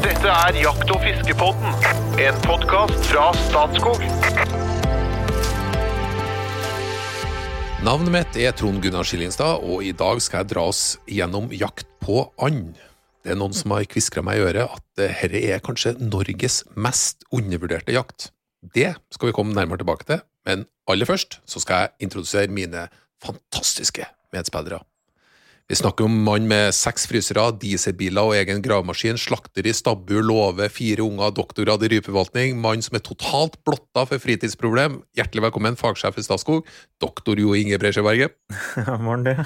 Dette er Jakt- og fiskepodden, en podkast fra Statskog. Navnet mitt er Trond Gunnar Skillingstad, og i dag skal jeg dra oss gjennom jakt på and. Det er noen som har kviskra meg i øret at dette er kanskje Norges mest undervurderte jakt. Det skal vi komme nærmere tilbake til, men aller først så skal jeg introdusere mine fantastiske medspillere. Vi snakker om mann med seks frysere, dieselbiler og egen gravemaskin, slakter i stabbur, låve, fire unger, doktorgrad i rypeforvaltning, mann som er totalt blotta for fritidsproblem. Hjertelig velkommen, fagsjef i Statskog, doktor Jo Inge Bresjeberget. Ja, morgen, det.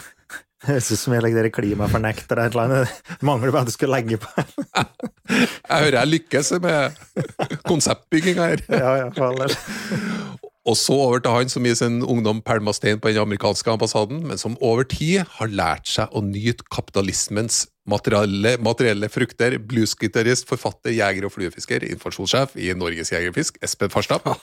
Høres ut som jeg legger dere klimafornekter eller et eller annet. Det mangler bare at du skulle legge på. Jeg hører jeg lykkes med konseptbygginga her. Ja, ja, for all del. Og så over til han som i sin ungdom pælma stein på den amerikanske ambassaden, men som over tid har lært seg å nyte kapitalismens materielle, materielle frukter. Bluesgitarist, forfatter, jeger og fluefisker, informasjonssjef i Norges Jegerfisk, Espen Farstad.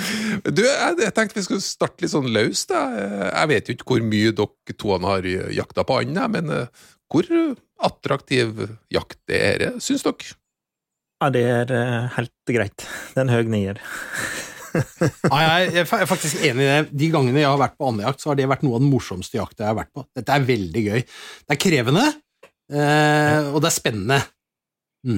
Du, jeg, jeg tenkte vi skulle starte litt sånn løst. Jeg, vet jo ikke hvor mye dere to har jakta på and, men eh, hvor attraktiv jakt det er, syns dere? Ja, det er eh, helt greit. Det er en høy nier. Nei, jeg er faktisk enig i det. De gangene jeg har vært på andejakt, så har det vært noe av den morsomste jakta jeg har vært på. Dette er veldig gøy. Det er krevende, eh, og det er spennende.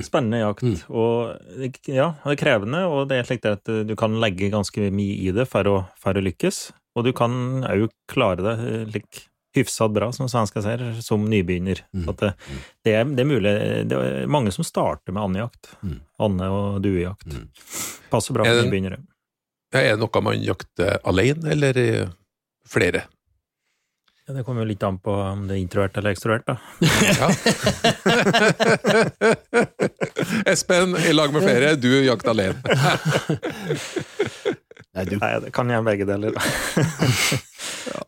Spennende jakt. Mm. Og ja, det er krevende, og det er slik at du kan legge ganske mye i det for å, for å lykkes. Og du kan òg klare det eh, lik, hyfsat bra, som svensker sier, som nybegynner. Mm. At det, det, er, det er mulig Det er mange som starter med andejakt. Mm. Ande- og duejakt. Mm. Passer bra for nybegynnere. Ja, Er det noe man jakter alene, eller eh, flere? Ja, det kommer jo litt an på om det er introvert eller ekstrovert, da. Ja. Espen, i lag med flere, du jakter alene. Nei, du, Nei, det kan jeg begge deler.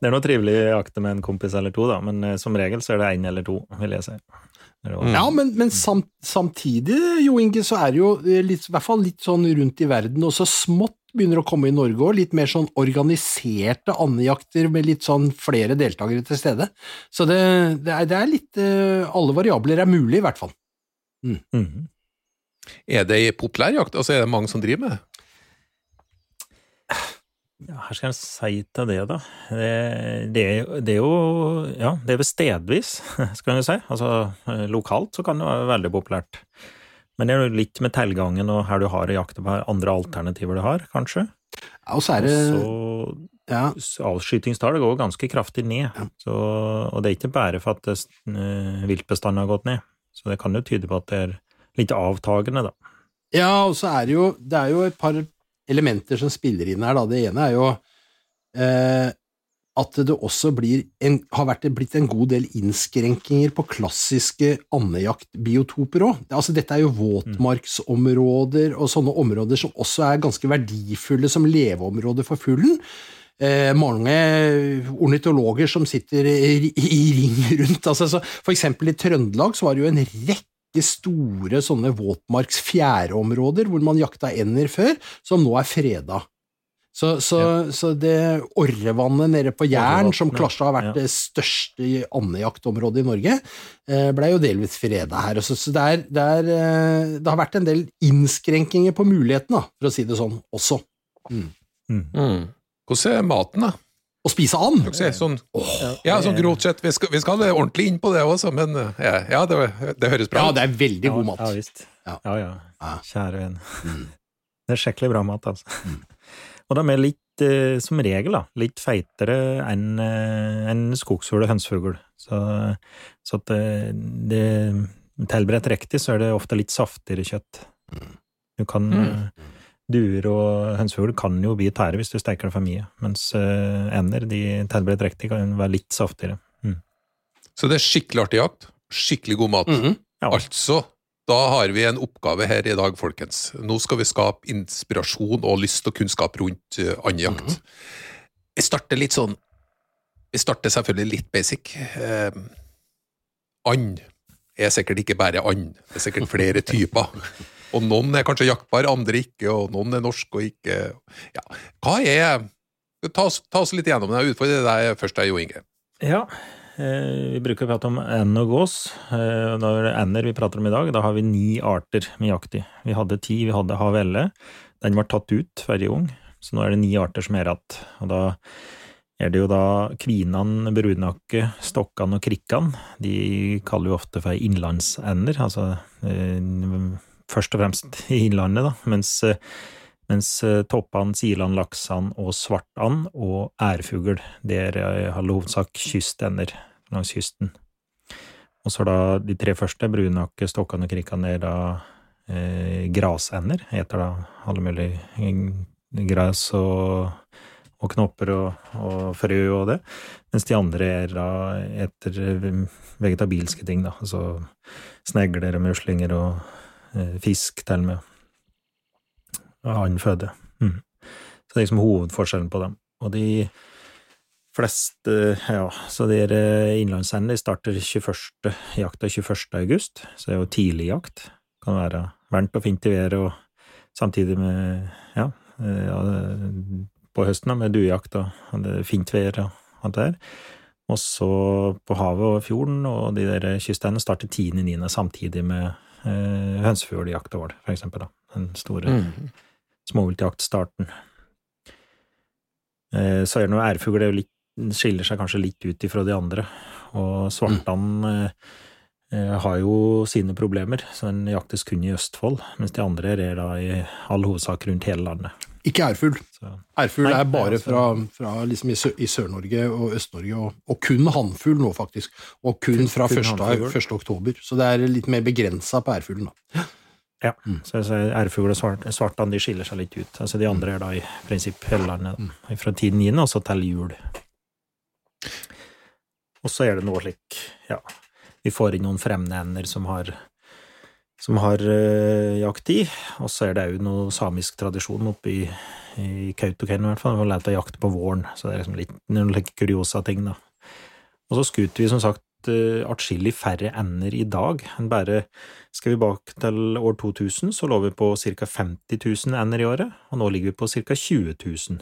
Det er noe trivelig å jakte med en kompis eller to, da, men eh, som regel så er det én eller to, vil jeg si. Det jo- ja, men, men samt, samtidig, Jo Inge, så er det jo eh, litt, i hvert fall litt sånn rundt i verden, og så smått begynner å komme i Norge òg, litt mer sånn organiserte andejakter med litt sånn flere deltakere til stede. Så det, det, er, det er litt eh, Alle variabler er mulig, i hvert fall. Mhm. Er det ei populær jakt? Altså, er det mange som driver med det? Ja, her skal jeg si til det, da. Det, det, det er jo Ja, det er vel stedvis, skal jeg si. Altså, eh, lokalt så kan det være veldig populært. Men det er jo litt med tilgangen og her du har å jakte på andre alternativer du har, kanskje. Ja, og så er det så ja, avskytingstallet går ganske kraftig ned. Så, og det er ikke bare for at eh, viltbestanden har gått ned. Så det kan jo tyde på at det er litt avtagende, da. Ja, og så er det jo Det er jo et par elementer som spiller inn her, da. Det ene er jo eh, at det også en, har vært, blitt en god del innskrenkinger på klassiske andejaktbiotoper òg. Altså, dette er jo våtmarksområder og sånne områder som også er ganske verdifulle som leveområder for fuglen. Eh, mange ornitologer som sitter i, i ring rundt. Altså, så for eksempel i Trøndelag så var det jo en rekke store sånne våtmarks-fjæreområder hvor man jakta ender før, som nå er freda. Så, så, så det Orrevannet nede på Jæren, som kanskje har vært ja. det største jaktområdet i Norge, blei ble jo delvis freda her. Så, så det, er, det, er, eh, det har vært en del innskrenkinger på muligheten, da, for å si det sånn, også. Mm. Mm. Hvordan er maten, da? Å spise and! Se, sånn, Ja, ja, sånn grovt sett. Vi skal, vi skal ordentlig inn på det også, men eh, ja, ja det, det høres bra Ja, det er veldig god mat. Ja, visst. Ja. Ja. Kjære venn. Mm. Det er skikkelig bra mat, altså. Og de er litt, eh, som regel, da, litt feitere enn eh, en skogsfugl og hønsefugl. Så, så at det, det Tilberedt riktig, så er det ofte litt saftigere kjøtt. Du kan Mm. Eh, Duer og hønsefugl kan jo bli tære hvis du steker det for mye, mens eh, ender, de tilberedt riktig, kan være litt saftigere. Mm. Så det er skikkelig artig jakt. Skikkelig god mat. Mhm. Ja. Altså, da har vi en oppgave her i dag, folkens. Nå skal vi skape inspirasjon og lyst og kunnskap rundt uh, -hmm. Vi starter litt sånn Vi starter selvfølgelig litt basic. Eh, and er sikkert ikke bare and, det er sikkert flere typer. Og noen er kanskje jaktbare, andre ikke, og noen er norske og ikke ja. Hva er Ta oss, ta oss litt gjennom det. Jeg utfordrer deg først, Jo Inge. Ja, Eh, vi bruker å prate om and og gås. Når er det ender vi prater om i dag. Da har vi ni arter med jakt i. Vi hadde ti, vi hadde havelle. Den var tatt ut forrige gang, så nå er det ni arter som er igjen. Og da er det jo da kvinan, brunakke, stokkan og krikkan. De kaller vi ofte for innlandsender, altså eh, først og fremst i innlandet, da. Mens, eh, mens eh, toppan, silan, laksan og svartand og ærfugl, det er i all hovedsak kystender langs kysten. Og så da de tre første, brunakke, stokkan og krikkan, er da eh, grasender, heter da alle mulige gress og og knopper og, og, frø og det, mens de andre er da etter vegetabilske ting, da, altså snegler og muslinger og eh, fisk, til og med, annen føde. Mm. Så det er liksom hovedforskjellen på dem. Og de fleste, ja, så de innlandshendene starter 21. jakta 21. august, så det er jo tidlig jakt. Kan være varmt og fint i været, og samtidig med, ja, ja på høsten da, med duejakt og det er fint vær og alt det der. Og så på havet og fjorden og de der kystene starter 10.9. samtidig med eh, hønsefugljakta vår, for eksempel. da. Den store mm. småviltjaktstarten. Eh, så er det noe ærfugl skiller seg kanskje litt ut ifra de andre. Og svartand mm. eh, har jo sine problemer, så den jaktes kun i Østfold, mens de andre er da i all hovedsak rundt hele landet. Ikke ærfugl. Ærfugl er bare fra, fra liksom i Sør-Norge og Øst-Norge, og, og, kun hannfugl nå, faktisk. Og kun, fra 1. 1. oktober. Så det er litt mer begrensa på ærfuglen, da. Ja, mm. så ærfugl og svart, svartand de skiller seg litt ut. Altså De andre er da i prinsipp hele landet, mm. fra tiden inn og så til jul. Og så er det noe slik, ja Vi får inn noen fremnevner som har som har uh, jakt i. Og så er det òg noe samisk tradisjon oppe i, i Kautokeino, i hvert fall. Man har lært å jakte på våren, så det er liksom litt noen like kuriosa ting, da. Og så skuter vi som sagt uh, atskillig færre ender i dag enn bare Skal vi bak til år 2000, så lå vi på ca. 50 000 ender i året, og nå ligger vi på ca. 20 000.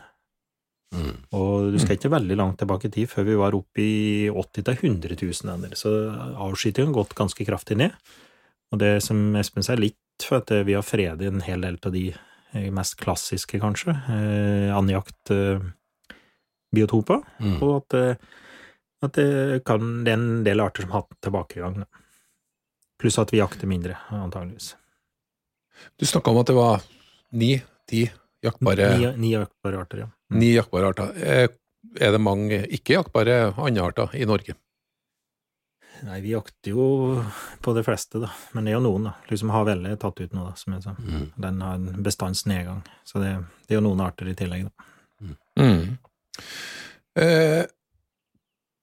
Mm. Og du skal ikke veldig langt tilbake i tid før vi var oppe i 80 000-100 000 ender, så avskytingen har gått ganske kraftig ned. Og det som Espen sier, litt for at vi har fredet en hel del av de eh, mest klassiske, kanskje, eh, andjaktbiotoper, eh, mm. og at, eh, at det, kan, det, er en del arter som har hatt tilbakegang. Pluss at vi jakter mindre, antageligvis. Du snakka om at det var ni-ti jaktbare Ni, ni jaktbare arter, ja. Mm. Ni jaktbare arter. Er det mange ikke-jaktbare andearter i Norge? Nei, vi jakter jo på de fleste, da. Men det er jo noen, da. Liksom Havelle er tatt ut nå, da, som jeg sa. Mm. Den har en bestandsnedgang. Så det, det, er jo noen arter i tillegg, da. Mm. mm. Eh,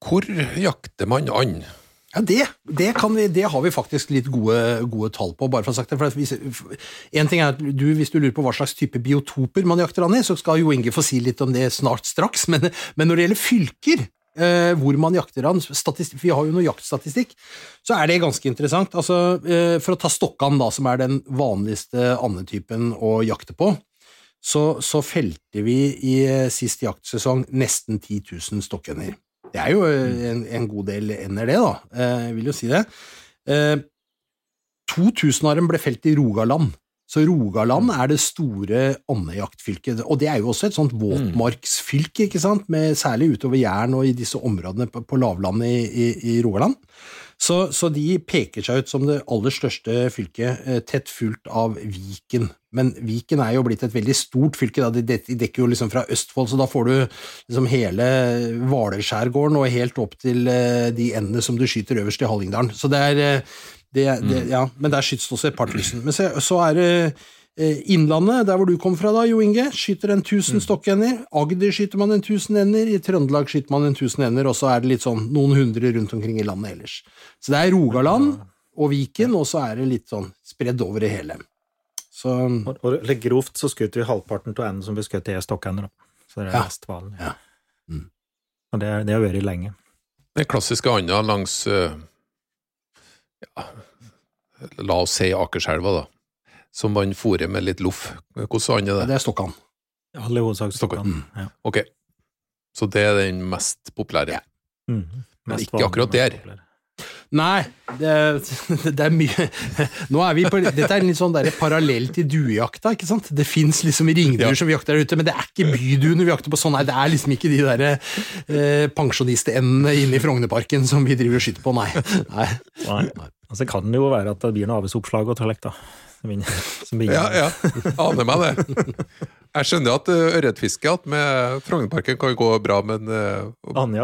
hvor jakter man and? Ja, det, det, vi, det, har vi faktisk litt gode, gode tall på. bare for å sagt det. For hvis, en ting er at du, Hvis du lurer på hva slags type biotoper man jakter an i, så skal Jo Inge få si litt om det snart straks. Men, men når det gjelder fylker, eh, hvor man jakter an, vi har jo noe jaktstatistikk, så er det ganske interessant. Altså, eh, for å ta stokkan, som er den vanligste andetypen å jakte på, så, så felte vi i eh, sist jaktsesong nesten 10 000 stokkender. Det er jo eh, en, en god del ender, det, da. Eh, jeg vil jo si det. 2000 av dem ble felt i Rogaland. Så Rogaland er det store andejaktfylket, og det er jo også et sånt våtmarksfylke, ikke sant, med, særlig utover Jæren og i disse områdene på, på lavlandet i, i, i Rogaland. Så, så, de peker seg ut som det aller største fylket, eh, tett fulgt av Viken. Men Viken er jo blitt et veldig stort fylke, da. de dekker jo liksom fra Østfold, så da får du liksom hele Hvalerskjærgården og helt opp til eh, de endene som du skyter øverst i Hallingdalen. Så det er eh, det, det, mm. ja, men der skytes det også et par tusen. Men så, så er det eh, Innlandet, der hvor du kom fra da, Jo Inge, skyter en 1000 mm. stokkender. Agder skyter man en 1000 ender. I Trøndelag skyter man en 1000 ender, og så er det litt sånn noen hundre rundt omkring i landet ellers. Så det er Rogaland og Viken, og så er det litt sånn spredd over det hele. Så, og, og litt grovt så skjøt vi halvparten av enden som vi skjøt, i stokkender. Så det er ja. mest vanlig. Ja. Mm. Og det, det har vært lenge. Den klassiske anda langs uh ja, La oss si Akerselva, da. Som man fôrer med litt loff. Hvordan and er det? Det er Stokkan. Alle hovedsak Stokkan. Mm. Ja. Ok. Så det er den mest populære? Ja. Mm. Mest ikke akkurat der. vanlig. Nei, det, det er mye Nå er vi på, Dette er litt sånn der parallell til duejakta. ikke sant? Det fins liksom ringduer Ja. som vi jakter der ute, men det er ikke byduene vi jakter på sånn. Nei, det er liksom ikke de der eh, pensjonistendene inne i Frognerparken som vi driver og skyter på, nei. nei. Nei. Altså, det kan jo være at det blir noe avisoppslag og tillek, da. Som begynner- Ja, ja. Aner meg det. Jeg skjønner at uh, ørretfiske at med Frognerparken kan gå bra, men uh,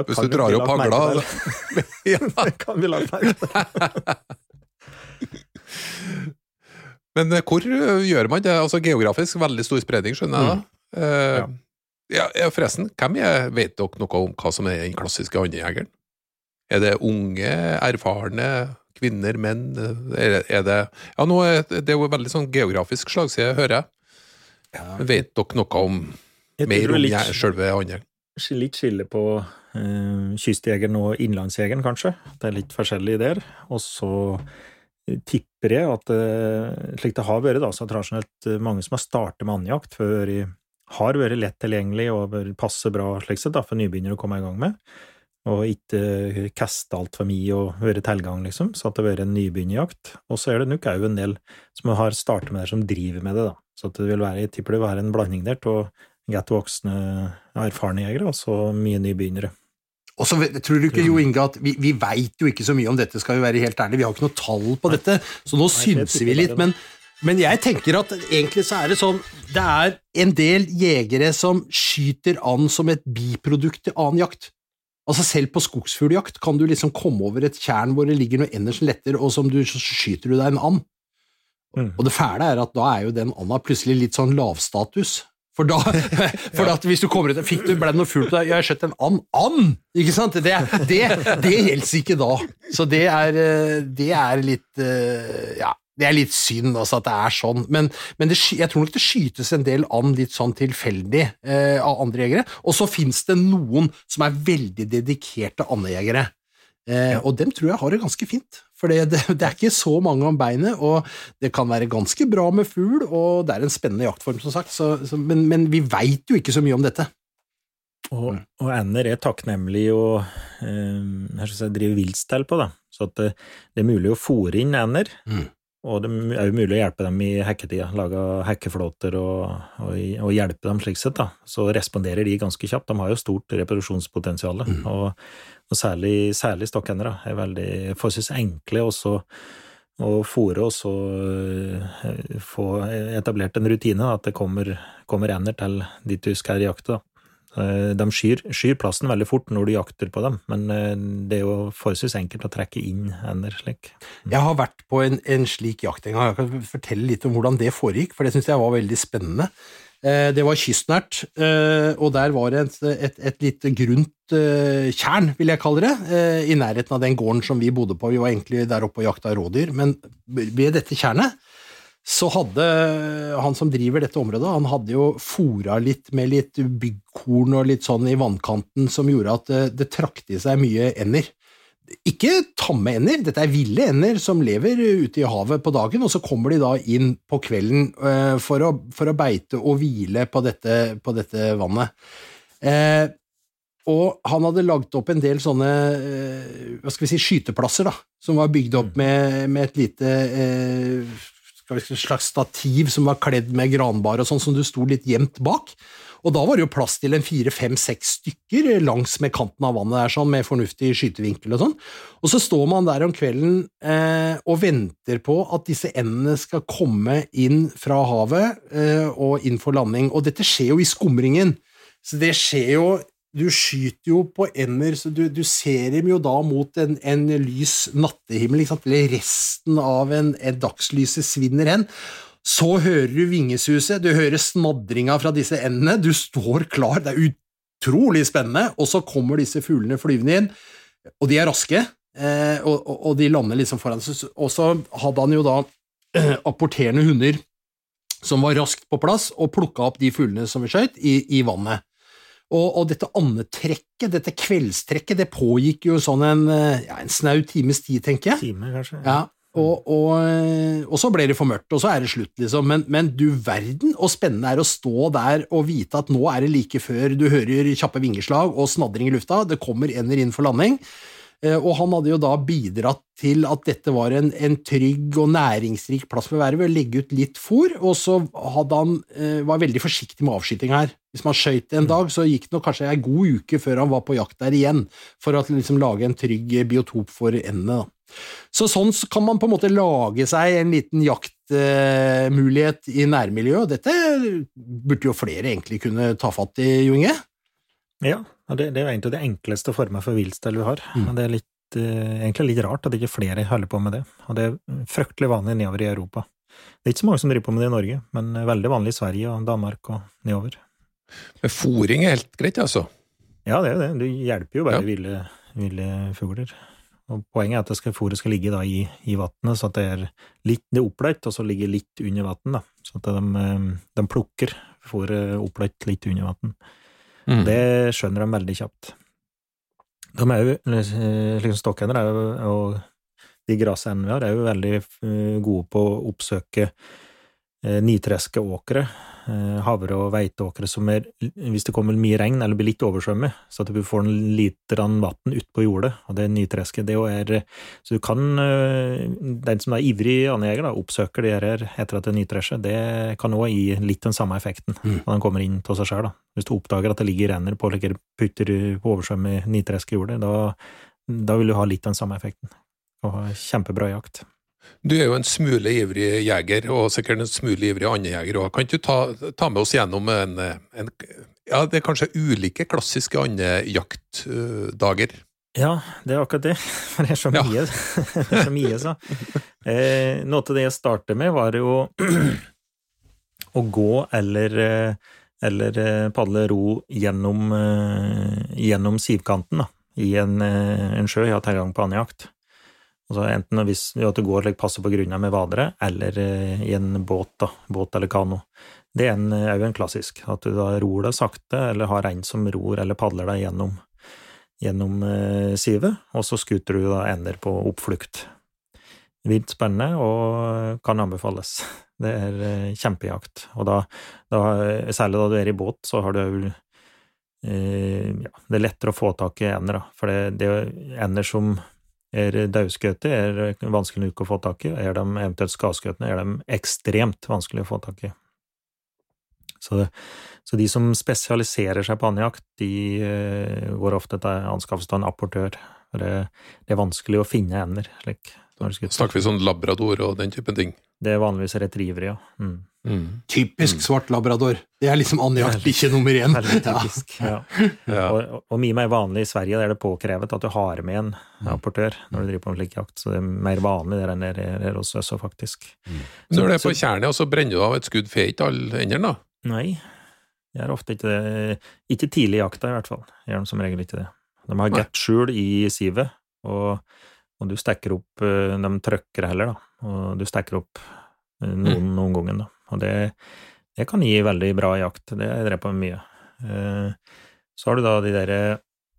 hvis du drar opp hagla ja. Kan vi lage merke til. Men eh, hvor gjør man det? Altså Geografisk veldig stor spredning, skjønner jeg da. Eh, ja. ja, forresten, hvem er, vet dere noe om hva som er den klassiske andejegeren? Er det unge, erfarne kvinner, menn? Er det, Ja, nå er det er jo veldig sånn geografisk slagside, hører jeg. Men Vet dere noe om Jeg mer om litt- selve andejegeren? Litt skille på uh, kystjegeren og innlandsjegeren, kanskje. Det er litt forskjellig der. Og så tipper jeg at uh, slik det har vært, da, så tradisjonelt uh, mange som har startet med andjakt før i har vært lett tilgjengelig og passer bra slik sett da, for nybegynnere å komme i gang med. Og ikke kaste altfor mye og være tilgang, liksom. Så at det har vært en nybegynnerjakt. Og så er det nok òg en del som har startet med det, som driver med det, da. Så at det vil være, jeg tipper det vil være en blanding der av godt voksne, erfarne jegere, og så mye nybegynnere. Og så tror du ikke, Jo Inge, at vi, vi veit jo ikke så mye om dette, skal vi være helt ærlige. Vi har ikke noe tall på dette, så nå Nei, synser vi litt. Men, men jeg tenker at egentlig så er det sånn Det er en del jegere som skyter and som et biprodukt til annen jakt. Altså Selv på skogsfugljakt kan du liksom komme over et tjern hvor det ligger noe ender som letter, og som du så skyter du deg en and. Mm. Og det fæle er at da er jo den anda plutselig litt sånn lavstatus. For da, for at hvis du kommer ut Fikk du, ble det noe fugl på deg? Ja, jeg skjøt en and. And! Ikke sant? Det, det, det gjelder ikke da. Så det er, eh, det er litt eh, Ja, det er litt synd altså at det er sånn. Men, men det, jeg tror nok det skytes en del an litt sånn tilfeldig eh, av andre jegere. Og så fins det noen som er veldig dedikerte andejegere. Eh, Og dem tror jeg har det ganske fint. For det, det, det er ikke så mange om beinet, og det kan være ganske bra med fugl, og det er en spennende jaktform, som sagt, så, så, men, men vi veit jo ikke så mye om dette. Og, og ender er takknemlig å eh, jeg skal si, drive viltstell på, da. Så at det, det er mulig å fòre inn ender, Mm. Og det er jo mulig å hjelpe dem i hacketida, Lage hekkeflåter og, og, og hjelpe dem slik sett, da. Så responderer de ganske kjapt. De har jo stort reproduksjonspotensial, og, og særlig, særlig stokkhendere er veldig forholdsvis enkle også å fòre og så eh, få etablert en rutine, da, at det kommer, kommer ender til dit du skal jakte. da. Eh, De skyr, skyr plassen veldig fort når du jakter på dem, men eh, det er jo forholdsvis enkelt å trekke inn hender slik. Jeg har vært på en, en slik jakt en gang. Jeg kan fortelle litt om hvordan det foregikk, for det syns jeg var veldig spennende. Eh, Det var kystnært, og der var det et, et, et lite grunt tjern, vil jeg kalle det, i nærheten av den gården som vi bodde på. Vi var egentlig der oppe og jakta rådyr, men ved dette tjernet så hadde han som driver dette området, han hadde jo fora litt med litt byggkorn og litt sånn i vannkanten som gjorde at det, det trakk til seg mye ender. Ikke tamme ender, dette er ville ender som lever ute i havet på dagen, og så kommer de da inn på kvelden eh, for, å, for å beite og hvile på dette, på dette vannet. Eh, og han hadde lagd opp en del sånne eh, hva skal vi si, skyteplasser, da, som var bygd opp med, med et lite eh, slags stativ som var kledd med granbar og sånn, som du sto litt gjemt bak. Og da var det jo plass til en fire, fem, seks stykker langs med kanten av vannet der, sånn, med fornuftig skytevinkel og sånn. Og så står man der om kvelden eh, og venter på at disse endene skal komme inn fra havet eh, og inn for landing. Og dette skjer jo i skumringen. Så det skjer jo Du skyter jo på ender, så du, du ser dem jo da mot en, en lys nattehimmel, eller resten av en, en dagslyset svinner hen. Så hører du vingesuset, du hører smadringa fra disse endene, du står klar, det er utrolig spennende, og så kommer disse fuglene flyvende inn, og de er raske, eh, og, og, og de lander liksom foran deg. og så hadde han jo da apporterende hunder som var raskt på plass og plukka opp de fuglene som vi skøyt, i, i vannet. Og, og dette andetrekket, dette kveldstrekket, det pågikk jo sånn en, eh, ja, en snau times tid, tenker jeg. Time, kanskje? Ja, og, og, eh, og så ble det for mørkt, og så er det slutt, liksom. Men, men du verden og spennende er å stå der og vite at nå er det like før du hører kjappe vingeslag og snadring i lufta, det kommer ender inn for landing. Eh, Og han hadde jo da bidratt til at dette var en, en trygg og næringsrik plass for å være ved å legge ut litt fôr, og så han, var han veldig forsiktig med avskyting her. Hvis man skøyt en dag, så gikk det nok kanskje ei god uke før han var på jakt der igjen, for å liksom lage en trygg biotop for endene. Så sånn kan man på en måte lage seg en liten jaktmulighet i nærmiljøet, og dette burde jo flere egentlig kunne ta fatt i, Jo Inge? Ja, det, det er jo egentlig det enkleste former for viltstell vi har. Mm. Det er litt, eh, egentlig litt rart at ikke flere holder på med det. Og det er fryktelig vanlig nedover i Europa. Det er ikke så mange som driver på med det i Norge, men veldig vanlig i Sverige og Danmark og nedover. Men fôring er helt greit, altså. Ja, det er jo det. Du hjelper jo bare Ja. ville, ville fugler. Og poenget er at det skal, fôret skal ligge da i, i vannet, så at det er litt det er oppløyt, og så ligger litt under vann. Så at de, eh, de plukker fôret oppløyt litt under vann. Mm. Det skjønner de veldig kjapt. De er jo, liksom stokkender er og de har, er jo veldig eh, gode på å oppsøke eh, nitreske åkre, havre- og veiteåkre som er, hvis det kommer mye regn eller blir litt oversvømmet, så at du får en liter vann utpå jordet, og det er nytreske Det er, så du kan, eh, den som er ivrig anjeger, da, oppsøker det her etter at det er nitresje, det kan òg gi litt den samme effekten Mm. når den kommer inn til seg sjøl. Hvis du oppdager at det ligger renner på eller putter på oversvømmet nitreske jordet, da, da vil du ha litt den samme effekten. Og kjempebra jakt. Du er jo en smule ivrig jeger, og sikkert en smule ivrig andejeger òg. Kan ikke du ta, ta med oss gjennom en, en Ja, det er kanskje ulike klassiske andejaktdager? Ja, det er akkurat det. For det er så Ja. mye. det er så mye, så. Eh, noe av det jeg startet med, var jo å gå eller, eh, eller eh, padle ro gjennom, eh, gjennom sivkanten da, i en, en sjø jeg har tilgang på andejakt. Altså enten hvis ved at du går og passer på grunna med vadere, eller eh, i en båt, da, båt eller kano. Det er jo en klassisk, at du da ror deg sakte, eller har en som ror eller padler deg gjennom gjennom eh, sivet, og så skuter du da ender på oppflukt. Vilt spennende og kan anbefales. Det er eh, kjempejakt. Og da, da, særlig da du er i båt, så har du jo eh, ja, Det er lettere å få tak i ender, da. For det, det er ender som er daudskutte, er vanskelig nok å få tak i. Er de eventuelt skadskutte, er de ekstremt vanskelig å få tak i. Så, så de som spesialiserer seg på andjakt, de eh, går ofte til anskaffelse av en apportør. Det, det er vanskelig å finne ender. Snakker vi sånn labrador og den typen ting? Det er vanligvis retrievere, ja. Mm. Typisk svart labrador. Det er liksom andejakt, ikke nummer én. Typisk. Ja. Ja. Og, og mye mer vanlig i Sverige, der er det påkrevet at du har med en Mm. apportør når du driver på en slik jakt. Så det er mer vanlig der enn det er hos oss, faktisk. Når du er på tjernet, og så brenner du av et skudd, får ikke alle endene, da? Nei, jeg er ofte ikke det. Ikke tidlig i jakta, i hvert fall. Jeg gjør de som regel ikke det. De har gett skjul i sivet, og, og du stekker opp eh, De trøkker heller, da. Og du stekker opp eh, noen, Mm. noen ganger, da. Og det, det kan gi veldig bra jakt. Det jeg drevet på med mye. Eh, Så har du da de derre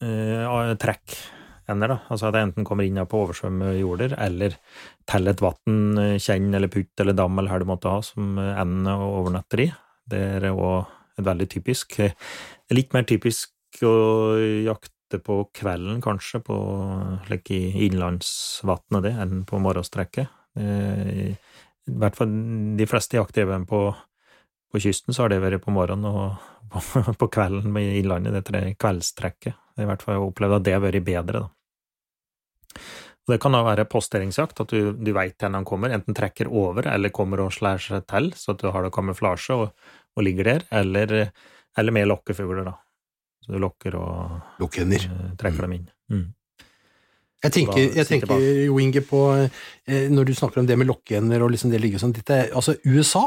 eh, trekkender, da. Altså at det enten kommer inn på oversvømme jorder, eller til et vann, eh, kjenn eller putt eller dam eller hva du måtte ha, som endene overnatter i. Det er òg veldig typisk. Litt mer typisk å jakte på kvelden, kanskje, på like i innlandsvatnet det, enn på morgenstrekket. Eh, I hvert fall de fleste jeg på, på kysten, så har det vært på morgenen og på, på kvelden i innlandet. Det er kveldstrekket. I hvert fall har jeg opplevd at det har vært bedre, da. Og Det kan da være posteringsjakt, at du, du veit hvor han kommer, enten trekker over eller kommer og slår seg til, så at du har da kamuflasje og, og ligger der, eller, eller med lokkefugler, da. Så du lokker og Lukkender. eh, trekker dem inn. Mm. Jeg tenker, jeg tenker Jo Inge, på eh, Når du snakker om det med lokkeender og liksom det ligger sånn dette, Altså, USA,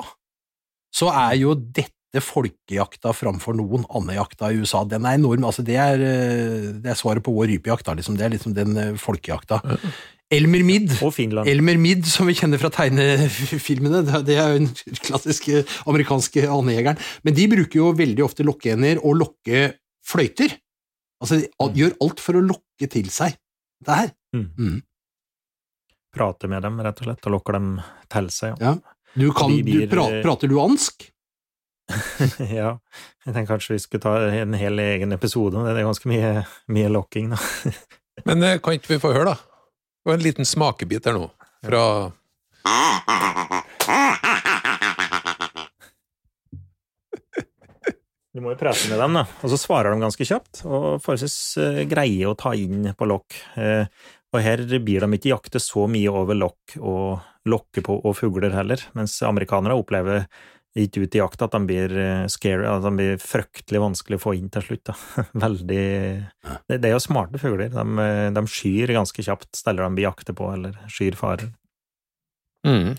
så er jo dette folkejakta framfor noen andejakta i USA. Den er enorm. altså Det er, eh, det er svaret på vår rypejakt. da, liksom. Det er liksom den folkejakta. folkejakta. Elmer Midd. Elmer Midd, som vi kjenner fra tegnefilmene, det det er jo den klassiske amerikanske andejegeren. Men de bruker jo veldig ofte lokkeender og lokkefløyter. Altså, de gjør alt for å lokke til seg det her. Mm. Mm. Prater med dem, rett og slett, og lokker dem til seg. Ja. Du kan, du blir- pra, prater du ansk? ja. Jeg tenker kanskje vi skulle ta en hel egen episode om det. Det er ganske mye, mye lokking, da. Men eh, kan ikke vi få høre, da? Det var en liten smakebit her nå, fra Du må jo prate med dem, da. Og så svarer de ganske kjapt, og forholdsvis eh, greie å ta inn på lokk. Eh, og her blir de ikke jakte så mye over lokk og lokke på og fugler heller, mens amerikanere opplever ikke ut i jakta at de blir eh, scary, at de blir fryktelig vanskelig å få inn til slutt. Da. Veldig Det, er jo smarte fugler. De, de skyr ganske kjapt steder de blir jakter på, eller skyr farer. mm.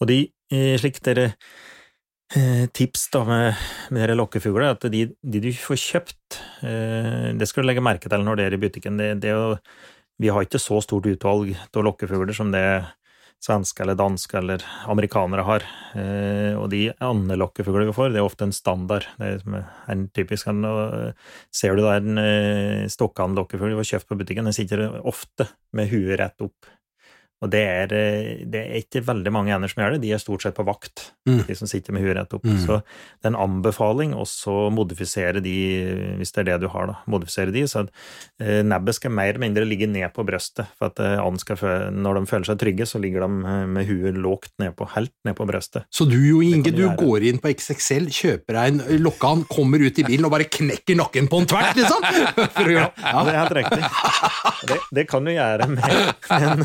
Og de, slik dere tips da med, med dere lokkefugler, at de, de du får kjøpt, eh, det skal du legge merke til når det er i butikken. Det, det jo, vi har ikke så stort utvalg av lokkefugler som det svenske eller danske eller amerikanere har. Eh, og de andre lokkefugler vi får, det er ofte en standard. Det er en typisk en, Ser du da en eh, stokkandlokkefugl du får kjøpt på butikken, den sitter ofte med huet rett opp. Og det er, eh, det er ikke veldig mange ender som gjør det, de er stort sett på vakt, Mm. de som sitter med huet rett opp. Mm. Så det er en anbefaling også å modifisere de, hvis det er det du har, da. Modifisere de, så at eh, nebbet skal mer eller mindre ligge ned på brøstet, for at eh, når de føler seg trygge, så ligger de eh, med huet lågt ned på, helt ned på brøstet. Så du Jo Inge, du gjøre. går inn på XXL, kjøper deg en lokkan, kommer ut i bilen og bare knekker nakken på en tvert, liksom? Ja, det er helt riktig. Det, det kan du gjøre med en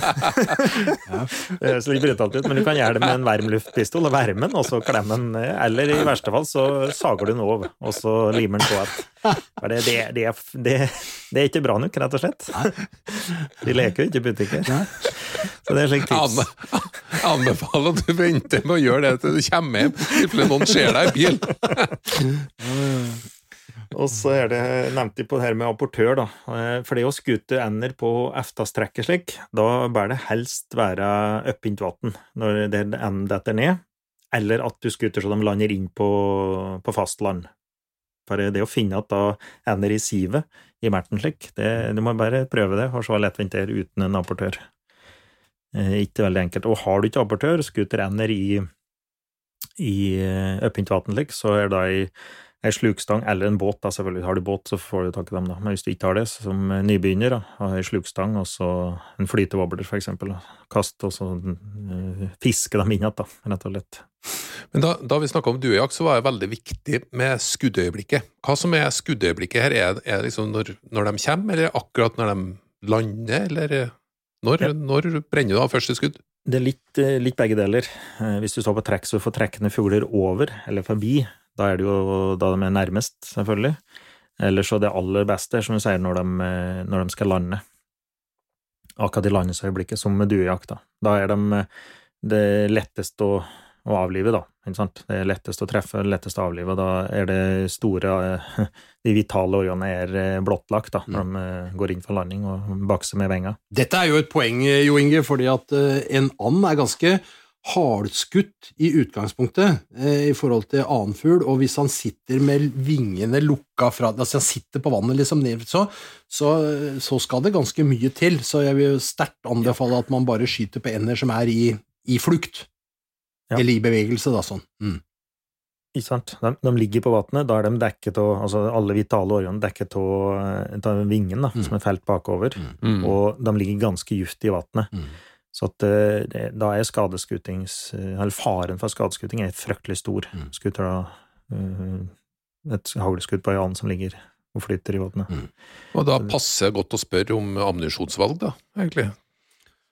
Det høres litt brutalt ut, men du kan gjøre det med en varmluftpistol og varme den, og så klemme den. Eller i verste fall så sager du den over, og så limer den på igjen. For det, det, det, er- det, det er ikke bra nok, rett og slett. De leker jo ikke i butikker. Så det er slik tips. Anne, anbefaler at du venter med å gjøre det til du kommer hjem, i tilfelle noen ser deg i bil. Og så er det nevnt de på det her med apportør, da. Eh, For det å skute ender på eftastrekket slik, da bør det helst være oppint vann når det enden detter ned, eller at du skuter så de lander inn på, på fast land. For det å finne at da ender i sivet i merten slik, det, du må bare prøve det, og er lettvint det uten en apportør. Eh, Ikke veldig enkelt. Og har du ikke apportør, skuter ender i i oppint vann slik, så er det da i ei slukstang eller en båt, da selvfølgelig. Har du båt, så får du tak i dem, da. Men hvis du ikke har det, så som nybegynner, da, ha ei slukstang og så en flytewobbler, for eksempel. Kast og så eh, fiske dem inn igjen, rett og slett. Men da, da vi snakka om duejakt, så var det veldig viktig med skuddøyeblikket. Hva som er skuddøyeblikket her? Er, det liksom når, når de kommer, eller akkurat når de lander, eller eh, når, Ja. når brenner du av første skudd? Det er litt, eh, litt begge deler. Hvis du står på trekk, så får trekkende fugler over eller forbi. Da er det jo da de er nærmest, selvfølgelig. Eller så det aller beste, som du sier, når de, når de skal lande. Akkurat i landesøyeblikket, som med duejakt, da. Da er de det letteste å, å avlive, da. Ikke sant? Det er lettest å treffe, lettest å avlive. Da er det store De vitale organene er eh, blottlagt, da, når de eh, går inn for landing og bakser med venga. Dette er jo et poeng, Jo Inge, fordi at eh, en and er ganske hardskutt i utgangspunktet eh, i forhold til annen fugl, og hvis han sitter med vingene lukka fra Altså han sitter på vannet, liksom, ned, så, så, så skal det ganske mye til. Så jeg vil sterkt anbefale at man bare skyter på ender som er i, i flukt. Ja. Eller i bevegelse, da, sånn. Mm. Ikke sant? De, de ligger på vannet, da er de dekket av altså alle vitale årene dekket av vingen, da, Mm. som er felt bakover, Mm. og de ligger ganske djupt i vannet. Så at eh, det, da er skadeskutings... eh, Eller faren for skadeskuting er fryktelig stor. Mm. Skuter da eh, et haglskudd på en and som ligger og flyter i vannet. Mm. Og da passer det godt å spørre om ammunisjonsvalg, da, egentlig.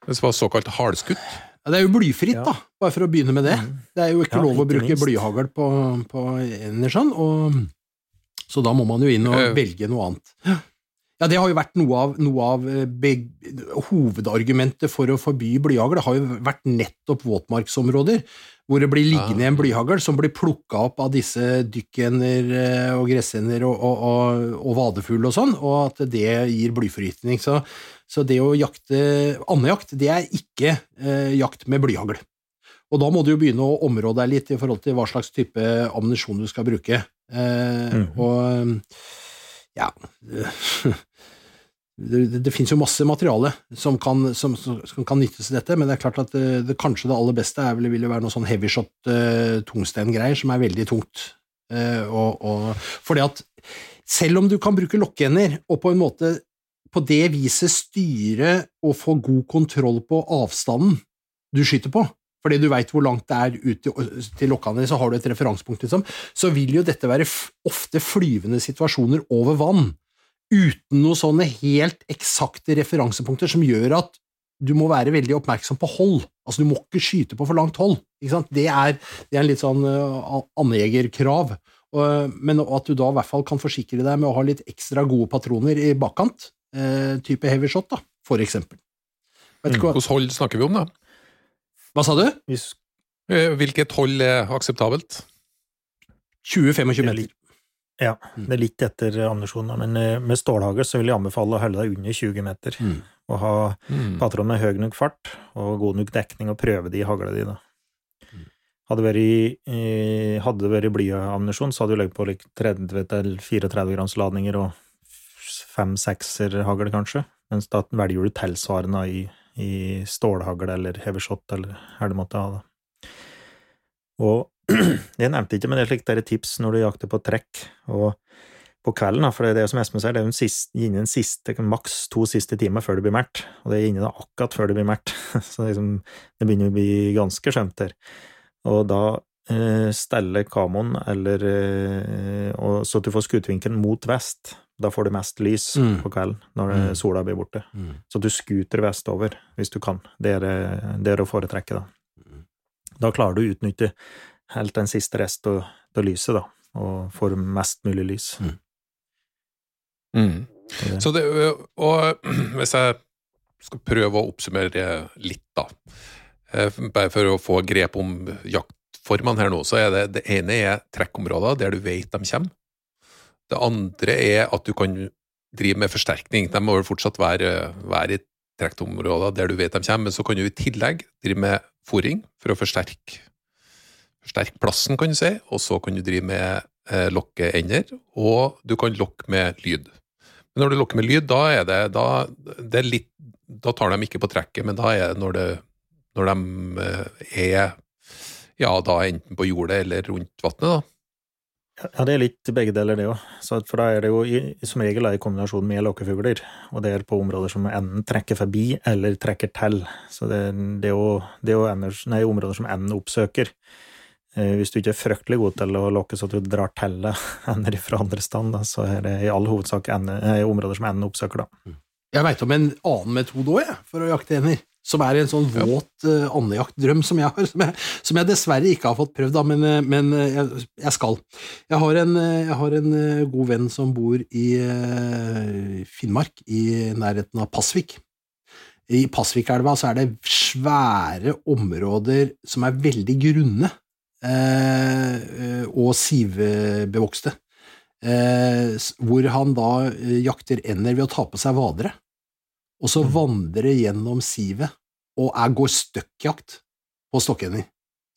Hvis det var såkalt hardskutt. Ja, det er jo blyfritt, Ja. da, bare for å begynne med det. Mm. Det er jo ikke Ja, lov å ikke bruke minst. blyhagl på, på Enersand, sånn, og, så da må man jo inn og velge noe annet. Ja, det har jo vært noe av, noe av be, hovedargumentet for å forby blyhagl. Det har jo vært nettopp våtmarksområder, hvor det blir liggende en blyhagl som blir plukka opp av disse dykkender eh, og gressender og, og, og, og vadefugl og sånn, og at det gir blyforgiftning. Så, så det å jakte andejakt, det er ikke eh, jakt med blyhagl. Og da må du jo begynne å område deg litt i forhold til hva slags type ammunisjon du skal bruke. Eh, Mhm. Og ja Det, det, det finnes jo masse materiale som kan, som, som kan nyttes til dette, men det er klart at det, det kanskje det aller beste er, vil jo være noe sånn heavyshot uh, tungstengreier som er veldig tungt. Uh, og, og, fordi at selv om du kan bruke lokkeender og på en måte på det viset styre og få god kontroll på avstanden du skyter på, fordi du veit hvor langt det er ut til, til lokkene, så har du et referansepunkt, liksom, så vil jo dette være ofte flyvende situasjoner over vann, uten noen sånne helt eksakte referansepunkter som gjør at du må være veldig oppmerksom på hold. Altså, du må ikke skyte på for langt hold. Det er, det, er, en litt sånn uh, andjegerkrav. Uh, men at du da i hvert fall kan forsikre deg med å ha litt ekstra gode patroner i bakkant, uh, type heavy shot, da, for eksempel. Hvilket mm. Hold snakker vi om, da? Hva sa du? Hvis, eh, Hvilket hold er akseptabelt? 20-25 meter. Ja, mm. det er litt etter ammunisjon, men eh, med stålhagl så vil jeg anbefale å holde deg under 20 meter. Mm. Og ha mm. patron med høy nok fart og god nok dekning, og prøve de hagla di, da. Mm. Hadde, vært, eh, hadde det vært blyammunisjon, så hadde du ligget på like 30-34 grams ladninger og fem-sekser hagl, kanskje. Mens da velger du tilsvarende i i stålhagl eller heavy shot eller hva det måtte ha. Da. Og jeg nevnte ikke, men det er slik det er tips når du jakter på trekk og på kvelden, da, for det er som Espen sier, det er jo siste, den siste, maks to siste timer før det blir mørkt, og det er inne akkurat før det blir mørkt, så liksom, det begynner å bli ganske skjømt der. Og da eh, steller kamoen, eller eh, så at du får skutevinkelen mot vest, da får du mest lys mm. på kvelden når mm. sola blir borte. Mm. Så du skuter vestover hvis du kan. Det er, det er å foretrekke, da. Mm. Da klarer du å utnytte helt den siste rest av, lyset, da, og får mest mulig lys. Mm. Mm. Det. Så det, og hvis jeg skal prøve å oppsummere litt, da, eh, bare for å få grep om jaktformene her nå, så er det det ene er trekkområder der du vet de kommer. Det andre er at du kan drive med forsterkning. De må vel fortsatt være, være i trekkområder der du vet de kommer, men så kan du i tillegg drive med fòring for å forsterke, forsterke, plassen, kan du si, og så kan du drive med eh, lokkeender, og du kan lokke med lyd. Men når du lokker med lyd, da er det, da, det er litt Da tar de ikke på trekket, men da er det når, det, når de eh, er ja, da enten på jordet eller rundt vannet, da. Ja, det er litt begge deler, det òg. For da er det jo i, som regel i kombinasjon med lokkefugler, og det er på områder som enden trekker forbi eller trekker til. Så det, det er jo, det er jo ender, nei, områder som enden oppsøker. Eh, hvis du ikke er fryktelig god til å lokke så at du drar til ender fra andre stand, så er det i all hovedsak ender, eh, områder som enden oppsøker, da. Jeg veit om en annen metode òg, for å jakte ender som er en sånn våt uh, andejaktdrøm som jeg har, som jeg, som jeg, dessverre ikke har fått prøvd, da, men, eh, men eh, jeg, jeg, skal. Jeg har, en, jeg har en god venn som bor i uh, Finnmark, i nærheten av Pasvik. I Pasvikelva så er det svære områder som er veldig grunne uh, og sivbevokste, hvor han da jakter ender ved å ta på seg vadere og så mm. vandre gjennom sivet og er, går støkkjakt på stokkender.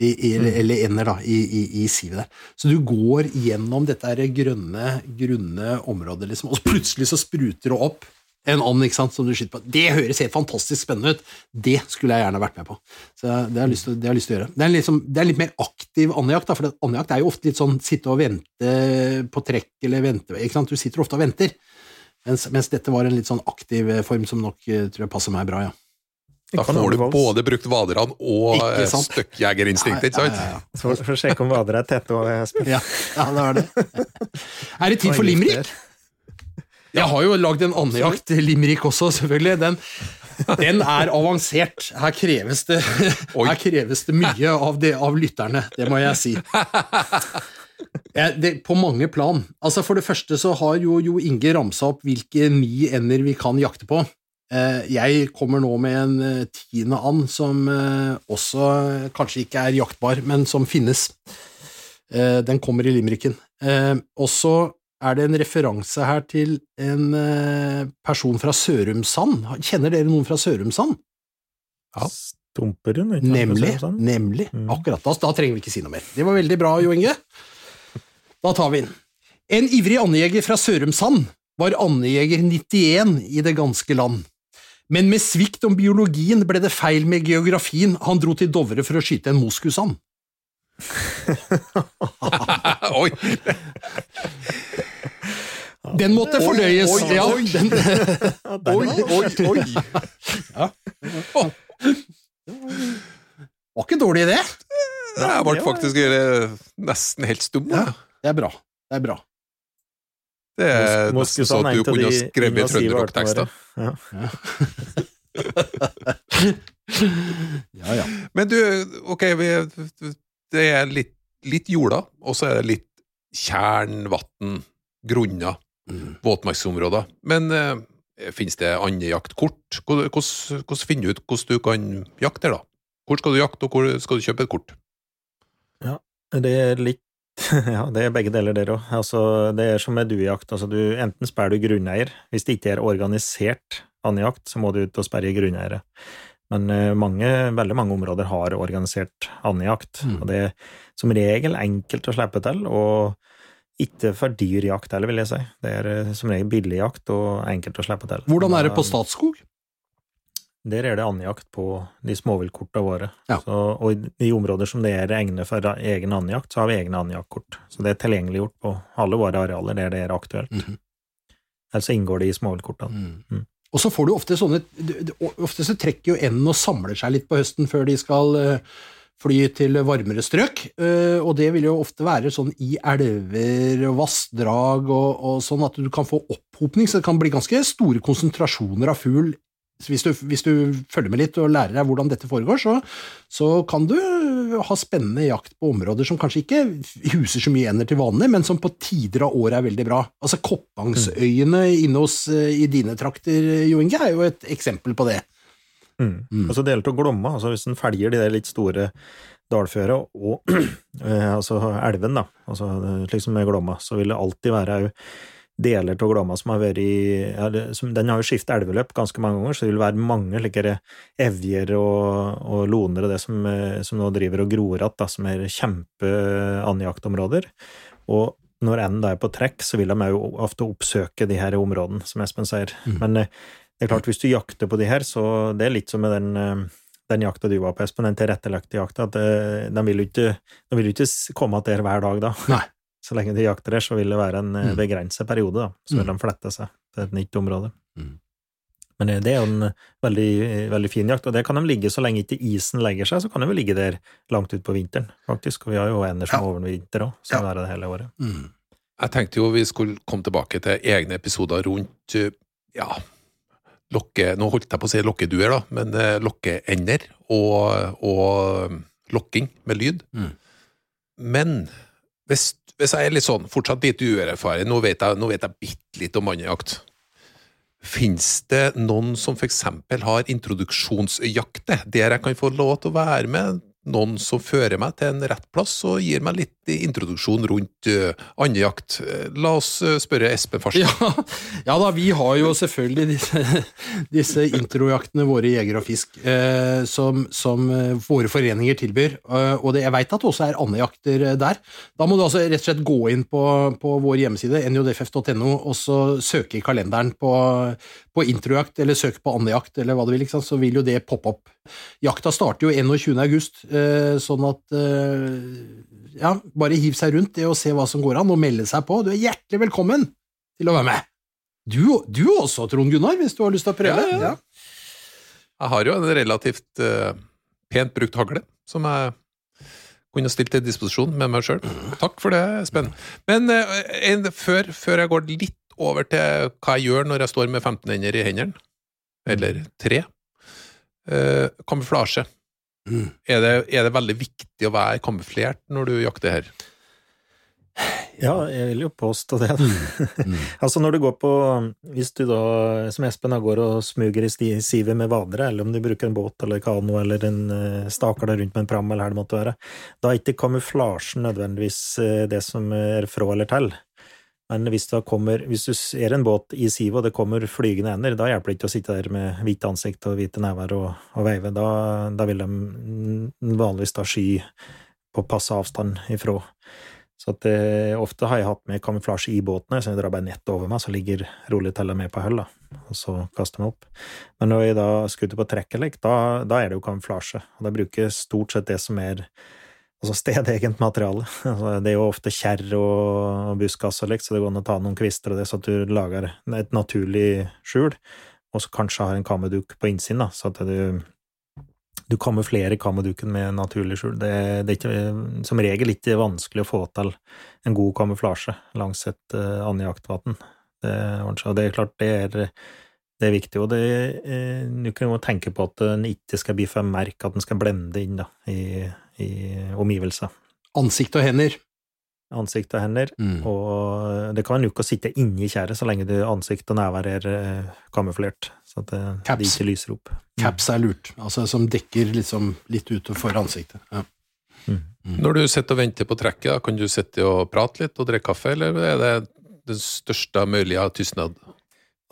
I, mm. eller, ender, da, i, i, i, sivet der. Så du går gjennom dette grønne, grunne området, liksom, og plutselig så spruter det opp en and ikke sant, som du skyter på. Det høres helt fantastisk spennende ut! Det skulle jeg gjerne vært med på. Så Det har jeg lyst til, jeg lyst til å gjøre. Det er, liksom, det er litt mer aktiv andejakt, for andejakt er jo ofte litt sånn sitte og vente på trekk, eller vente ikke sant? Du sitter ofte og venter. Mens, mens, dette var en litt sånn aktiv form som nok tror jeg passer meg bra, ja. Da får du både brukt vaderne og eh, støkkjegerinstinktet, ikke sant? Ja, ja, ja. Så for å sjekke om vadere er tette og Espen. Ja, ja, det er det. er det tid for limerick? Jeg har jo lagd en andjakt, limerick også, selvfølgelig. Den, den, er avansert. Her kreves det, her kreves det mye av, det, av lytterne, det må jeg si. Ja, det, på mange plan. Altså For det første så har jo, jo Inge ramsa opp hvilke ni ender vi kan jakte på. Eh, jeg kommer nå med en eh, tiende and som eh, også kanskje ikke er jaktbar, men som finnes. Den kommer i limericken. Og så er det en referanse her til en person fra Sørumsand. Kjenner dere noen fra Sørumsand? Ja. Stumperud? Nemlig. nemlig. Mm. Akkurat. Da, da, trenger vi ikke si noe mer. Det var veldig bra, Jo Inge. Da tar vi den. En ivrig andejeger fra Sørumsand var andejeger 91 i det ganske land. Men med svikt om biologien ble det feil med geografien. Han dro til Dovre for å skyte en moskusand. Oi! Den måtte fordøyes. Oi, oi, ja, oi. den, Oi, oi, oi! var ikke dårlig, det. Jeg ble faktisk eh, nesten helt stum. Ja. Det er bra. Det er bra. Det er nesten sånn så at du kunne ha skrevet trønderrocktekster. Ja. Ja, ja. Men du, ok, vi, det er litt, litt jorda, og så er det litt tjernvann, grunner, Mm. våtmarksområder. Men eh, finnes det andre jaktkort? Hvordan, finner du ut hvordan du kan jakte da? Hvor skal du jakte, og hvor skal du kjøpe et kort? Ja, Det er litt Ja, det er begge deler der òg. Altså, det er som med duejakt. Altså, du, enten sperrer du grunneier. Hvis det ikke er organisert andjakt, så må du ut og sperre grunneiere. Men eh, mange, veldig mange områder har organisert andjakt. Mm. og det er som regel enkelt å slippe til, og ikke for dyr jakt heller, vil jeg si. Det er eh, som regel billig jakt og enkelt å slippe til. Hvordan er det på Da- Statskog? Der er det andjakt på de småviltkorta våre. Ja. Så, og i de områder som det er egnet for egen andjakt, så har vi egne andjaktkort. Så det er tilgjengeliggjort på alle våre arealer der det er aktuelt. Mm -hmm. Ellers inngår det i småviltkortene. Mm. Og så får du ofte sånne Ofte så trekker jo enden og samler seg litt på høsten før de skal eh, fly til varmere strøk, eh, og det vil jo ofte være sånn i elver og vassdrag og, og sånn at du kan få opphopning, så det kan bli ganske store konsentrasjoner av fugl. Så Hvis du, hvis du følger med litt og lærer deg hvordan dette foregår, så, så kan du ha spennende jakt på områder som kanskje ikke huser så mye ender til vanlig, men som på tider av året er veldig bra. Altså Koppangsøyene inne hos, eh, i dine trakter, Jo Inge, er jo et eksempel på det. Mm. Mm. Altså så deler til Glomma, altså hvis en felger de der litt store dalføra og eh, altså elven, da, altså slik som med Glomma, så vil det alltid være deler av Glomma som har vært i ja, som, Den har jo skiftet elveløp ganske mange ganger, så det vil være mange slike evjer og, og loner og det som, eh, som nå driver og gror igjen, som er kjempeandjaktområder. Og når enden da er på trekk, så vil de jo ofte oppsøke de her områdene, som Espen sier. Mm. Men eh, det er klart, hvis du jakter på de her, så det er litt som med den, eh, den jakta du var på, Espen, den tilrettelagte jakta, at eh, de vil jo ikke, de vil ikke komme til hver dag da. Nei. Så lenge de jakter der, så vil det være en eh, Mm. begrenset periode, da. Så vil Mm. de flette seg til et nytt område. Mm. Men eh, det er jo en eh, veldig, veldig fin jakt, og det kan de ligge så lenge ikke isen legger seg, så kan de jo ligge der langt ut på vinteren, faktisk. Og vi har jo ender som Ja. overvinter òg, som er det hele året. Mm. Jeg tenkte jo vi skulle komme tilbake til egne episoder rundt ja, lokke, nå holdt jeg på å si lokkeduer, da, men eh, lokkeender og, og lokking med lyd. Mm. Men hvis, hvis jeg er litt sånn, fortsatt litt uerfaren, nå vet jeg, nå vet jeg bitte litt om andejakt. Fins det noen som eksempel har introduksjonsjakter, der jeg kan få lov til å være med? Noen som fører meg til en rett plass og gir meg litt introduksjon rundt uh, andejakt. Eh, La oss eh, spørre Espen først. Ja, ja da, vi har jo selvfølgelig disse, disse introjaktene våre i Jeger og Fisk, eh, som, som våre foreninger tilbyr. Og det, jeg veit at det også er andejakter der. Da må du altså rett og slett gå inn på, på vår hjemmeside, njodff.no, og så søke i kalenderen på, på introjakt, eller søke på andejakt, eller hva du vil, så vil jo det poppe opp. Jakta starter jo 21. august, eh, sånn at eh, ja, bare hiv seg rundt det og se hva som går an, og melde seg på. Du er hjertelig velkommen til å være med. Du, du også, Trond Gunnar, hvis du har lyst til å prøve. Ja, ja. Jeg har jo en relativt uh, pent brukt hagle, som jeg kunne stilt til disposisjon med meg sjøl. Takk for det, Espen. Men uh, en, før, før jeg går litt over til hva jeg gjør når jeg står med 15 ender i hendene, eller tre eh, Kamuflasje. Mm. Er det, er det veldig viktig å være kamuflert når du jakter her? Ja, jeg vil jo påstå det. Mm. altså når du går på Hvis du da, som Espen, da går og smuger i sti- sivet med vadere, eller om du bruker en båt eller kano eller en uh, staker deg rundt med en pram, eller hva det måtte være, da er ikke kamuflasjen nødvendigvis eh, det som er fra eller til. Men hvis, kommer, hvis du ser en båt i sivet, og det kommer flygende ender, da hjelper det ikke å sitte der med hvite ansikt og hvite never og, og veive. Da, da vil de vanligvis da sky på passe avstand ifra. Så at eh, ofte har jeg hatt med kamuflasje i båtene, så jeg drar bare nett over meg, så ligger rolig teller med på høll, og så kaster jeg meg opp. Men når jeg da skuter på trekkelek, da, da er det jo kamuflasje, og da bruker jeg stort sett det som er altså stedegent materiale. Altså, det er jo ofte kjerr og buskas og likt, så det går an å ta noen kvister og det, så at du lager et naturlig skjul, og så kanskje har en kameduk på innsiden, da, så at du du kamuflerer kameduken med naturlig skjul. Det, det, er ikke, som regel ikke vanskelig å få til en god kamuflasje langs et uh, andjaktvåpen. Det, det er klart, det er, det er viktig. Og det, eh, du kan jo tenke på at en ikke skal bli for merk, at den skal blende inn da, i, i omgivelser. Ansikt og hender. Ansikt og hender. Mm. Og det kan jo ikke sitte inni tjæret så lenge ansikt og nærvær er uh, kamuflert, så at det, det Caps. ikke lyser opp. Caps er lurt, altså som dekker liksom litt utenfor ansiktet. Ja. Når du sitter og venter på trekket, da, kan du sitte og prate litt og drikke kaffe, eller er det den største mulige tystnad?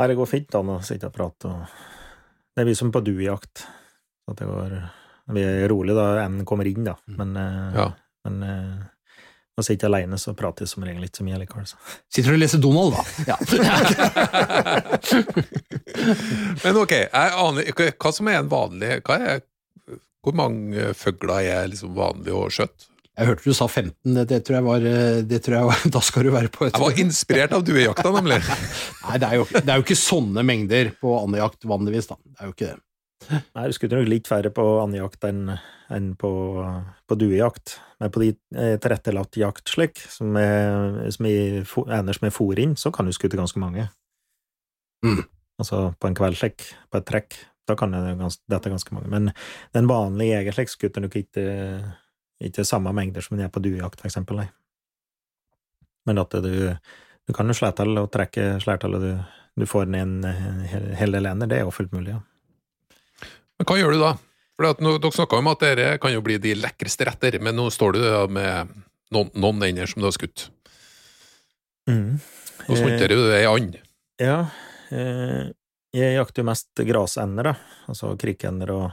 Nei, det går fint an å sitte og prate. Og... Det blir som på duejakt. Så at det går... Vi er rolig da en kommer inn, da. Men, eh, Ja. men eh, når jeg sitter alene, så prater jeg som regel ikke så mye likevel. Så. Sitter du og leser Donald, da? Ja. Men ok, jeg aner ikke hva som er en vanlig hva er, Hvor mange fugler er liksom vanlig å skjøtte? Jeg hørte du sa 15, det, det tror jeg var, eh, det tror jeg var Da skal du være på et Jeg var inspirert av duejakta, nemlig. Nei, det er, jo, det er jo ikke sånne mengder på andejakt vanligvis, da. Det er jo ikke det. Nei, du skulle nok litt færre på andjakt enn, enn på, på duejakt. Men på de eh, tilrettelagt jakt slik, som er, som er, som er fôr inn, så kan du skutte ganske mange. Mm. Altså på en kveld slik, på et trekk, da kan det dette ganske mange. Men den vanlige jeger slik skutter nok ikke, ikke samme mengder som den er på duejakt, for eksempel, nei. Men at du, du kan jo slå til og trekke slærtallet du, du får ned en eh, hel- hel del ender, det er jo fullt mulig, ja. Men hva gjør du da? For nå, Dere snakka om at dette kan jo bli de lekreste retter, men nå står du med noen, noen ender som du har skutt. Mm. Nå smonterer du ei and. Ja, eh, jeg jakter jo mest grasender, da. Altså krikkender og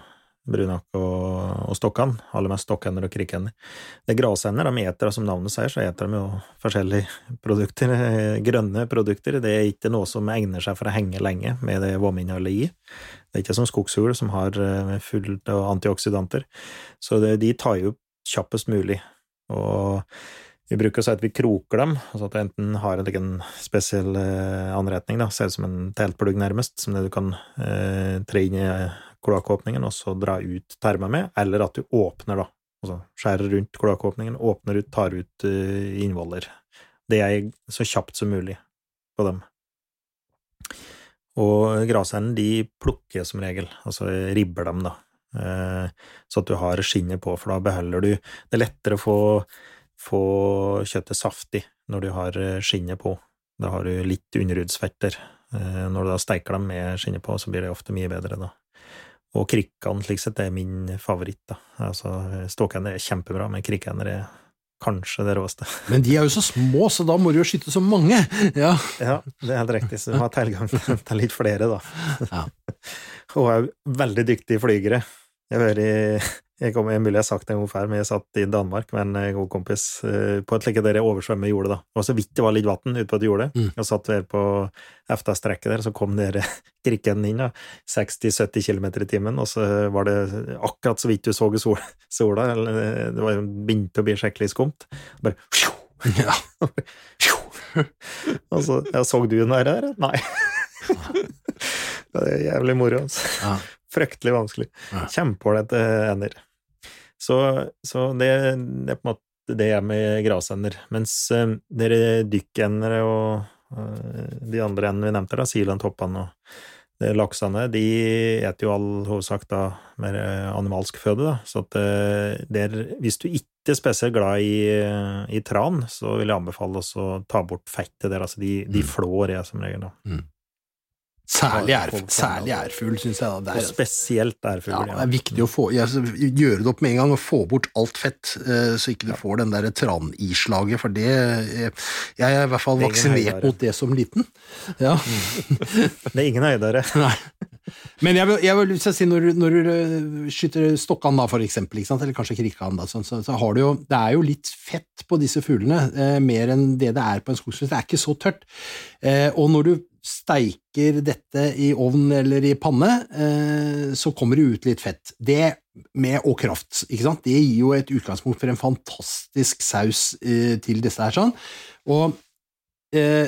brunakk og, og stokkene. Aller mest stokkender og krikkender. Det er grasender, de eter, som navnet sier, så eter de jo forskjellige produkter. eh, Grønne produkter. Det er ikke noe som egner seg for å henge lenge med det vominnholdet i. Det er ikke som skogshugl, som har eh, fullt av antioksidanter. Så det, de tar jo kjappest mulig. Og vi bruker å si at vi kroker dem, altså at de enten har en egen spesiell eh, anretning, da, ser ut som en teltplugg nærmest, som det du kan eh, tre inn i kloakkåpningen og så dra ut termen med, eller at du åpner, da. Altså skjærer rundt kloakkåpningen, åpner ut, tar ut uh, innvoller. Det er så kjapt som mulig på dem. Og grasenden, de plukker som regel, altså ribber dem, da. Eh, så at du har skinnet på, for da beholder du Det er lettere å få få kjøttet saftig når du har eh, skinnet på. Da har du litt underhudsfetter. Når du da steiker dem med skinnet på, så blir det ofte mye bedre, da. Og krikkene, slik sett, er min favoritt, da. Altså, ståkender er kjempebra, men krikkender er kanskje det råeste. Men de er jo så små, så da må du jo skyte så mange. Ja. Ja, det er helt riktig, så du har tilgang til litt flere, da. Ja. Og er veldig dyktige flygere. Jeg hører i jeg kom, jeg mulig jeg har sagt det en gang før, men jeg satt i Danmark med en god kompis eh, på et like der jeg oversvømmer jordet, da. Og så vidt det var litt vann ute på et jorde. Mm. og satt der på efta-strekket der, så kom dere krikken inn, da. 60-70 km i timen, og så var det akkurat så vidt du så sol, sola, eller det var begynte å bli skikkelig skumt. Bare Ja. og så ja, Så du den der? Nei. det er jævlig moro, altså. Ja. Fryktelig vanskelig. Ja. Kjempeålreite ender. Så, så det, det er på en måte det er med grasender. Mens uh, dere dykkendere og uh, de andre endene vi nevnte, da, toppene og laksene, de eter jo all hovedsak da mer eh, animalsk føde, da. Så at uh, det er, hvis du ikke er spesielt glad i, i tran, så vil jeg anbefale oss å ta bort fettet der. Altså, de, de Mm. flår jeg som regel, da. Særlig, særlig ærfugl, syns jeg. da. Det Og spesielt ærfugl. ja, det er viktig å få, altså, gjøre det opp med en gang og få bort alt fett, eh, så ikke du får den der tranislaget, for det eh, Jeg er i hvert fall er vaksinert mot det som liten. Ja. Det er ingen høydere. Nei. Men jeg vil, jeg vil si når, når du øh, skyter stokkan, da, for eksempel, eller kanskje krikkan, da, sånn, så, så har du jo Det er jo litt fett på disse fuglene, eh, mer enn det det er på en skogsfugl. Det er ikke så tørt. Eh, og når du steiker dette i ovn eller i panne, eh, så kommer det ut litt fett. Det med og kraft, ikke sant? Det gir jo et utgangspunkt for en fantastisk saus eh, til disse her sånn. Og eh,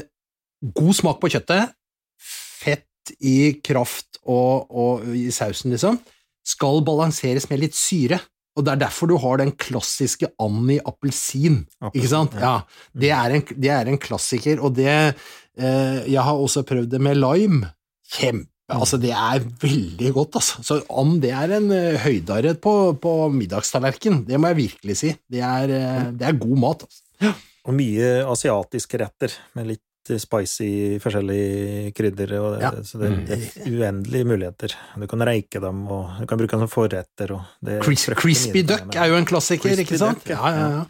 god smak på kjøttet, fett i kraft og, og i sausen, liksom, skal balanseres med litt syre. Og det er derfor du har den klassiske and i appelsin, ikke sant? Ja, det er en, det er en klassiker, og det eh, Jeg har også prøvd det med lime. Kjempe. Altså, det er veldig godt, altså. Så and, det er en uh, høydare på, på middagstallerken. Det må jeg virkelig si. Det er, uh, det er god mat, altså. Og mye asiatiske retter med litt spicy forskjellige krydder. Og det, Ja. Så det, det er uendelige muligheter. Du kan reike dem, og du kan bruke dem som forretter. Er Cris, crispy duck er jo en klassiker, Crispy ikke sant? duck, Ja, ja. ja, ja.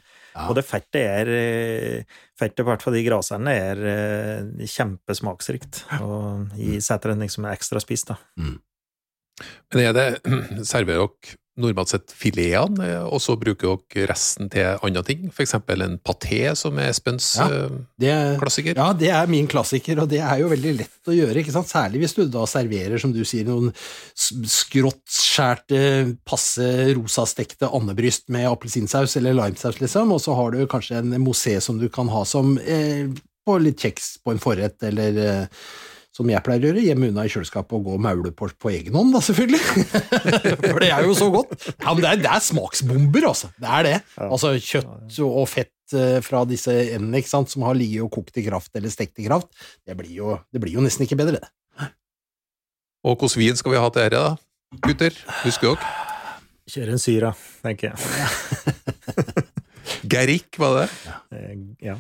Og det fettet er eh, Fettet på hvert fall de graserne er eh, kjempesmaksrikt, og i- setter en liksom ekstra spiss, da. Men er det, serverer dere normalt sett filetene, eh, og så bruker dere resten til andre ting? Eksempel en paté, som er Espens Ja. eh, Det, klassiker? ja, det er min klassiker, og det er jo veldig lett å gjøre, ikke sant? Særlig hvis du da serverer, som du sier, noen skråttskjærte, passe rosastekte andebryst med appelsinsaus eller limesaus, liksom, og så har du kanskje en mosé som du kan ha som eh, på litt kjeks på en forrett, eller eh, som jeg pleier å gjøre, hjemme unna i kjøleskapet og gå og maule på, på egen hånd, da, selvfølgelig. For det er jo så godt. Ja, men det er, det er smaksbomber, altså. Det er det. Altså kjøtt og fett eh, fra disse endene, ikke sant, som har ligget og kokt i kraft eller stekt i kraft, det blir jo, det blir jo nesten ikke bedre, det. Og hvordan vin skal vi ha til dette, da? Gutter, husker dere? Kjøre en syra, tenker jeg. Gerrick, var det? Ja. Ja.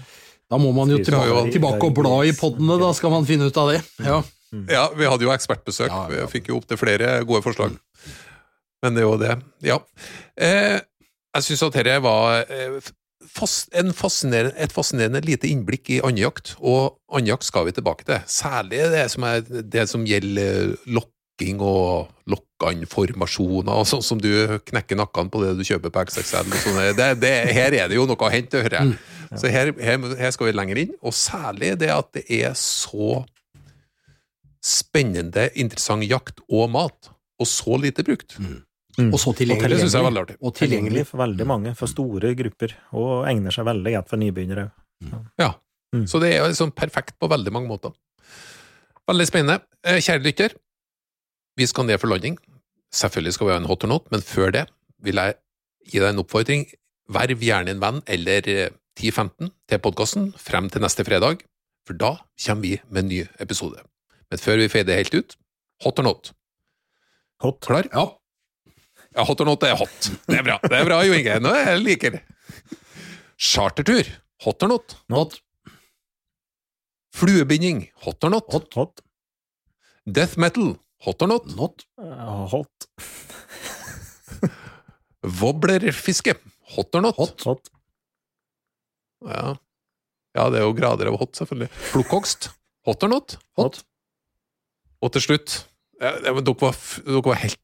Da må man jo tilbake, tilbake og bla i poddene, da skal man finne ut av det. Ja. Ja, vi hadde jo ekspertbesøk. Vi fikk jo opptil flere gode forslag. Men det er jo det. Ja. Eh, jeg syns at dette var eh, fas, en fascinerende, et fascinerende lite innblikk i andejakt, og andejakt skal vi tilbake til. Særlig det som, er, det som gjelder lokking og lokkanformasjoner, og sånn som du knekker nakken på det du kjøper på XXL. Det, det, her er det jo noe å hente, hører jeg. Så her, her, her skal vi lenger inn, og særlig det at det er så spennende, interessant jakt og mat, og så lite brukt. Og så tilgjengelig. Og. Og Tilgjengelig for veldig mange, for store grupper, og egner seg veldig godt for nybegynnere. Ja. Mm. Så det er liksom perfekt på veldig mange måter. Veldig spennende. Eh, Kjære lytter, vi skal ned for landing. Selvfølgelig skal vi ha en hot or not, men før det vil jeg gi deg en oppfordring. Verv gjerne en venn eller eh, 10-15 til podkasten frem til neste fredag, for da kommer vi med en ny episode. Men før vi fader helt ut, hot or not. Hot. Klar? Ja. Ja, hot or not er hot. Det er bra, det er bra Jo Inge. Nå jeg liker det. Chartertur. Hot or not? Not. Fluebinding. Hot or not? Hot. Hot. Death metal. Hot or not? Not. Uh, hot. Wobblerfiske. Hot or not? Hot. Hot. Ja. ja, det er jo grader av hot, selvfølgelig. Plukkhogst. Hot or not? Hot. Og til slutt ja, det dere, var, dere var helt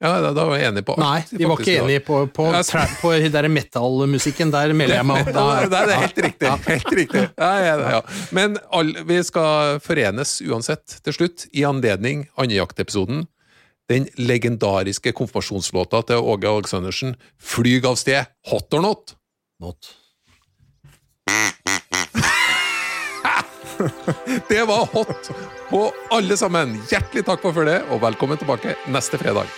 Ja, da, da var jeg enig på alt. Nei, vi var ikke enige på, på, Ja, tra- på den der metallmusikken. Der melder jeg meg opp. Det er helt riktig. Helt riktig. Ja, ja, ja. Men all, vi skal forenes uansett til slutt, i anledning andejaktepisoden. Den legendariske konfirmasjonslåta til Åge Aleksandersen, 'Flyg av sted', hot or not? Not. Det var hot på alle sammen. Hjertelig takk for det, og velkommen tilbake neste fredag.